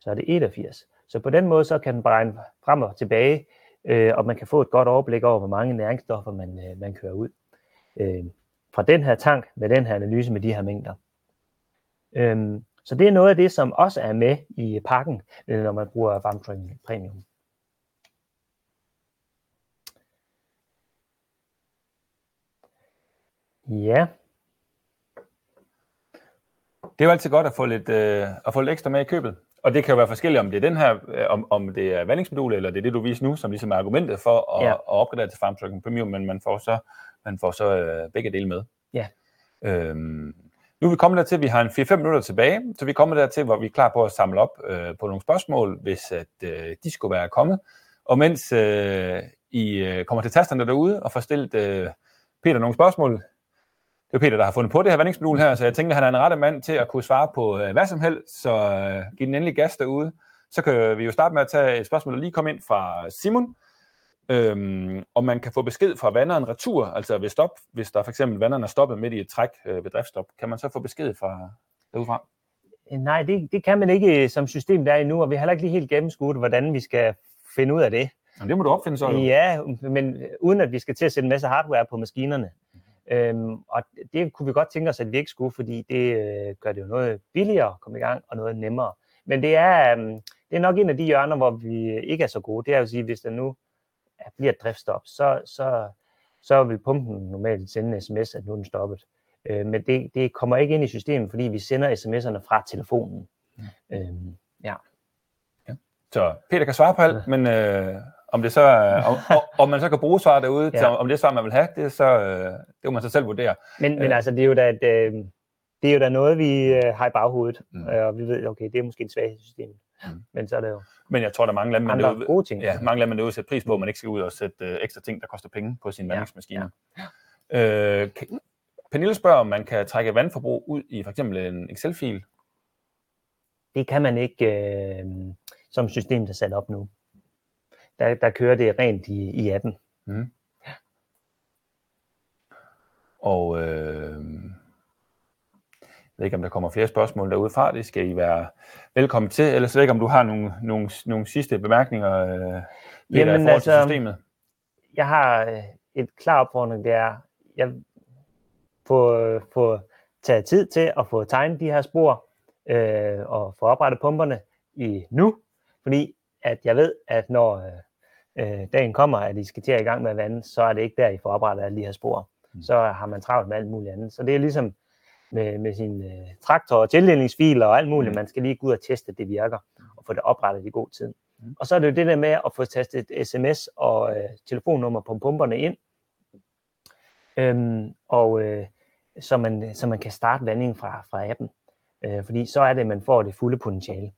så er det 81. Så på den måde, så kan den beregne frem og tilbage, øh, og man kan få et godt overblik over, hvor mange næringsstoffer man, øh, man kører ud. Øh, fra den her tank med den her analyse med de her mængder. Øh, så det er noget af det, som også er med i pakken, øh, når man bruger Varmtring Premium. Ja. Det er jo altid godt at få lidt, øh, at få lidt ekstra med i købet. Og det kan jo være forskelligt, om det er den her, øh, om, om det er vandingsmodul, eller det er det, du viser nu, som ligesom er argumentet for at, Ja. at opgradere til FarmTruck Premium, men man får så, man får så øh, begge dele med. Ja. Øhm, nu er vi kommet dertil, vi har en 4-5 minutter tilbage, så vi er kommet dertil, hvor vi er klar på at samle op øh, på nogle spørgsmål, hvis at, øh, de skulle være kommet. Og mens øh, I øh, kommer til tasterne derude og får stillet øh, Peter nogle spørgsmål, det er Peter, der har fundet på det her vandingsmodul her, så jeg tænker, at han er en rette mand til at kunne svare på øh, hvad som helst, så øh, giv den endelig gas derude. Så kan vi jo starte med at tage et spørgsmål, der lige kom ind fra Simon, øhm, om man kan få besked fra vanderen retur, altså ved stop, hvis der for eksempel vanderen er stoppet midt i et træk øh, ved driftstop, kan man så få besked fra derudfra? Øh, Nej, det, det kan man ikke som system der er endnu, og vi har heller ikke lige helt gennemskudt, hvordan vi skal finde ud af det. Jamen, det må du opfinde så. jo. Ja, men uden at vi skal til at sætte en masse hardware på maskinerne. Øhm, og det kunne vi godt tænke os, at vi ikke skulle, fordi det øh, gør det jo noget billigere at komme i gang, og noget nemmere. Men det er, øhm, det er nok en af de hjørner, hvor vi ikke er så gode. Det er jo at sige, hvis der nu er- bliver et driftstop, så, så, så vil pumpen normalt sende en sms, at nu er den stoppet. Øh, men det, det kommer ikke ind i systemet, fordi vi sender sms'erne fra telefonen. Øhm, ja. Så Peter kan svare på alt, men øh, om det så om, om, man så kan bruge svar derude, ja. Ja. til, om det svar, man vil have, det, så, øh, det må man så selv vurdere. Men, men Øh. altså, det er jo da, et, øh, det er jo da noget, vi har i baghovedet, Mm. og vi ved, okay, det er måske en svaghed i systemet. Mm. Men så er det jo Men jeg tror, der er mange landmænd andre derude, gode ting. ja, mange landmænd derude sætter pris på, at man ikke skal ud og sætte øh, ekstra ting, der koster penge på sin Ja, vandingsmaskine. Øh, kan, Pernille spørger, om man kan trække vandforbrug ud i for eksempel en Excel-fil. Det kan man ikke, øh, som systemet er sat op nu. Der, der kører det rent i, i appen. Og øh, jeg ved ikke, om der kommer flere spørgsmål derude fra. Det skal I være velkommen til. Ellers ved jeg ikke, om du har nogle, nogle, nogle sidste bemærkninger, øh, Peter, i Jamen, forhold til altså, systemet. Jeg har øh, et klar opfordring, det er, jeg få, få taget tid til at få tegnet de her spor øh, og få oprettet pumperne i nu, fordi at jeg ved, at når øh, øh, dagen kommer, at I skal til at i gang med at vande, så er det ikke der, I får oprettet alle de her spor. Mm. Så har man travlt med alt muligt andet. Så det er ligesom med, med sin øh, traktor og tildelningsfiler og alt muligt. Mm. Man skal lige gå ud og teste, at det virker, og få det oprettet i god tid. Mm. Og så er det jo det der med at få tastet et sms og øh, telefonnummer på pumperne ind, øhm, og øh, så, man, så man kan starte vandingen fra, fra appen. Øh, fordi så er det, at man får det fulde potentiale.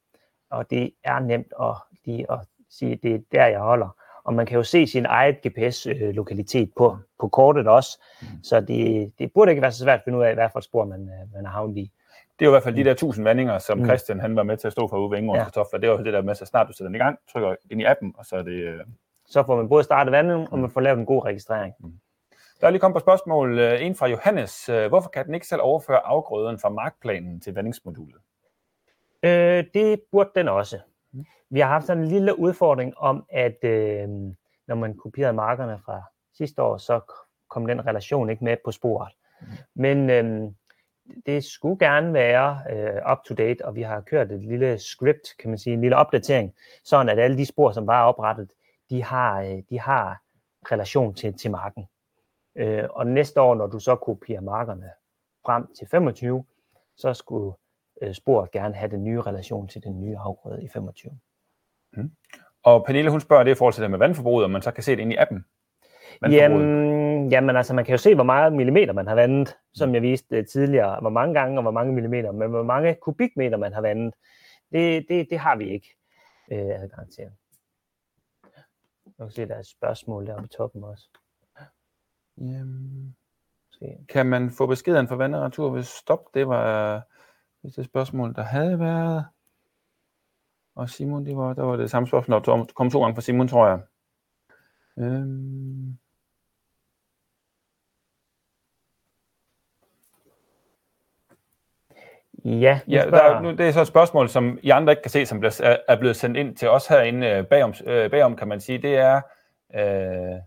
Og det er nemt at lige at sige, at det er der, jeg holder. Og man kan jo se sin eget GPS-lokalitet på, på kortet også. Mm. Så det, det burde ikke være så svært at finde ud af, hvad for et spor man, øh, man har havnet i. Det er jo i hvert fald de der 1000 vandinger, som Mm. Christian han var med til at stå for ude ved Ingeborg Ja. Kartofler. Det var det der med, så snart du sætter den i gang, trykker ind i appen, og så er det... Øh... Så får man både startet vandet, og man får lavet en god registrering. Der er lige kommet på spørgsmål. Øh, En fra Johannes. Hvorfor kan den ikke selv overføre afgrøden fra markplanen til vandingsmodulet? Øh, det burde den også. Mm. Vi har haft sådan en lille udfordring om, at øh, når man kopierede markerne fra sidste år, så kom den relation ikke med på sporet. Mm. Men øh, det skulle gerne være øh, up to date, og vi har kørt et lille script, kan man sige, en lille opdatering, sådan at alle de spor, som var oprettet, de har, øh, de har relation til, til marken. Øh, og næste år, når du så kopierer markerne frem til 25, så skulle øh, sporet gerne have den nye relation til den nye afgrøde i 25. Og Pernille, hun spørger det i forhold til det med vandforbruget, om man så kan se det ind i appen. Jamen, jamen altså, man kan jo se, hvor meget millimeter man har vandet, som jeg viste øh, tidligere. Hvor mange gange og hvor mange millimeter, men hvor mange kubikmeter man har vandet, det, det, det har vi ikke øh, adgang til. Jeg kan se, der er et spørgsmål deroppe i toppen også. Jamen, Se. kan man få beskeden fra vandretur ved stop? Det var hvis det spørgsmål, der havde været. Og Simon, det var, der var det samme spørgsmål, der kom to gange fra Simon, tror jeg. Øhm. Ja, Ja, der, er- nu, det er så et spørgsmål, som I andre ikke kan se, som er, er blevet sendt ind til os herinde øh, bagom, øh, bagom kan man sige. Det er, øh,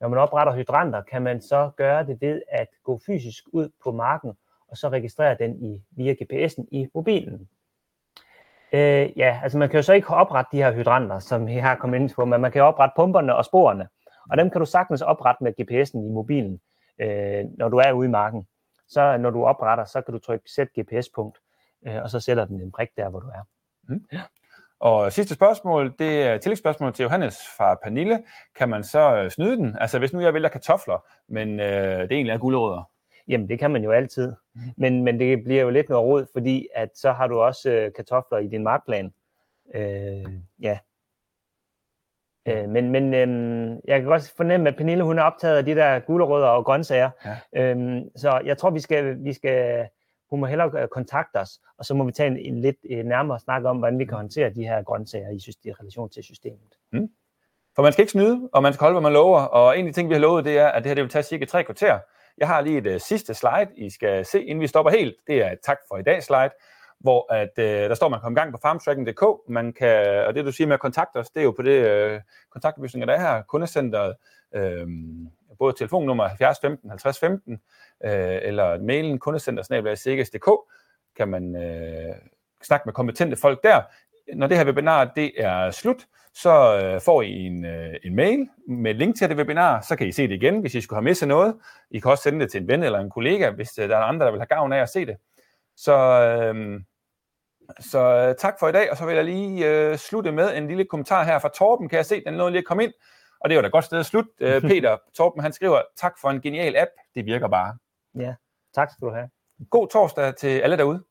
Når man opretter hydranter, kan man så gøre det ved at gå fysisk ud på marken, og så registrere den i, via GPS'en i mobilen. Øh, ja, altså man kan jo så ikke oprette de her hydranter, som vi har kommet ind på, men man kan jo oprette pumperne og sporene. Og dem kan du sagtens oprette med GPS'en i mobilen, øh, når du er ude i marken. så når du opretter, så kan du trykke sæt GPS-punkt, øh, og så sætter den en prik der, hvor du er. Mm. Ja. Og sidste spørgsmål, det er tillægsspørgsmål til Johannes fra Pernille. Kan man så øh, snyde den? Altså hvis nu jeg vælger kartofler, men øh, det egentlig er gulerødder. Jamen det kan man jo altid. Mm. Men, men det bliver jo lidt noget råd, fordi at så har du også øh, kartofler i din markplan. Øh, ja. Øh, men men øh, jeg kan godt fornemme, at Pernille hun er optaget af de der gulerødder og grøntsager. Ja. Øh, så jeg tror, vi skal, vi skal hun må hellere øh, kontakte os, og så må vi tage en, en lidt en nærmere snak om, hvordan vi kan håndtere de her grøntsager i, i relation til systemet. Mm. For man skal ikke snyde, og man skal holde, hvad man lover. Og en af de ting, vi har lovet, det er, at det her det vil tage cirka tre kvarter. Jeg har lige et uh, sidste slide, I skal se, inden vi stopper helt. Det er et tak for i dag slide, hvor at, uh, der står, at man kan komme i gang på farmtracking.dk. Man kan, og det du siger med at kontakte os, det er jo på det uh, kontaktoplysninger, der er her. Kundecenteret, uh, både telefonnummer 70 15 50 15, øh, eller mailen kundecenter.dk, kan man øh, snakke med kompetente folk der. Når det her webinar det er slut, så øh, får I en, øh, en mail med link til det webinar, så kan I se det igen, hvis I skulle have misset noget. I kan også sende det til en ven eller en kollega, hvis øh, der er andre, der vil have gavn af at se det. Så, øh, så øh, tak for i dag, og så vil jeg lige øh, slutte med en lille kommentar her fra Torben. Kan jeg se, den nåede lige at komme ind? Og det var da et godt sted at slutte. Øh, Peter Torben, han skriver, tak for en genial app. Det virker bare. Ja, tak skal du have. God torsdag til alle derude.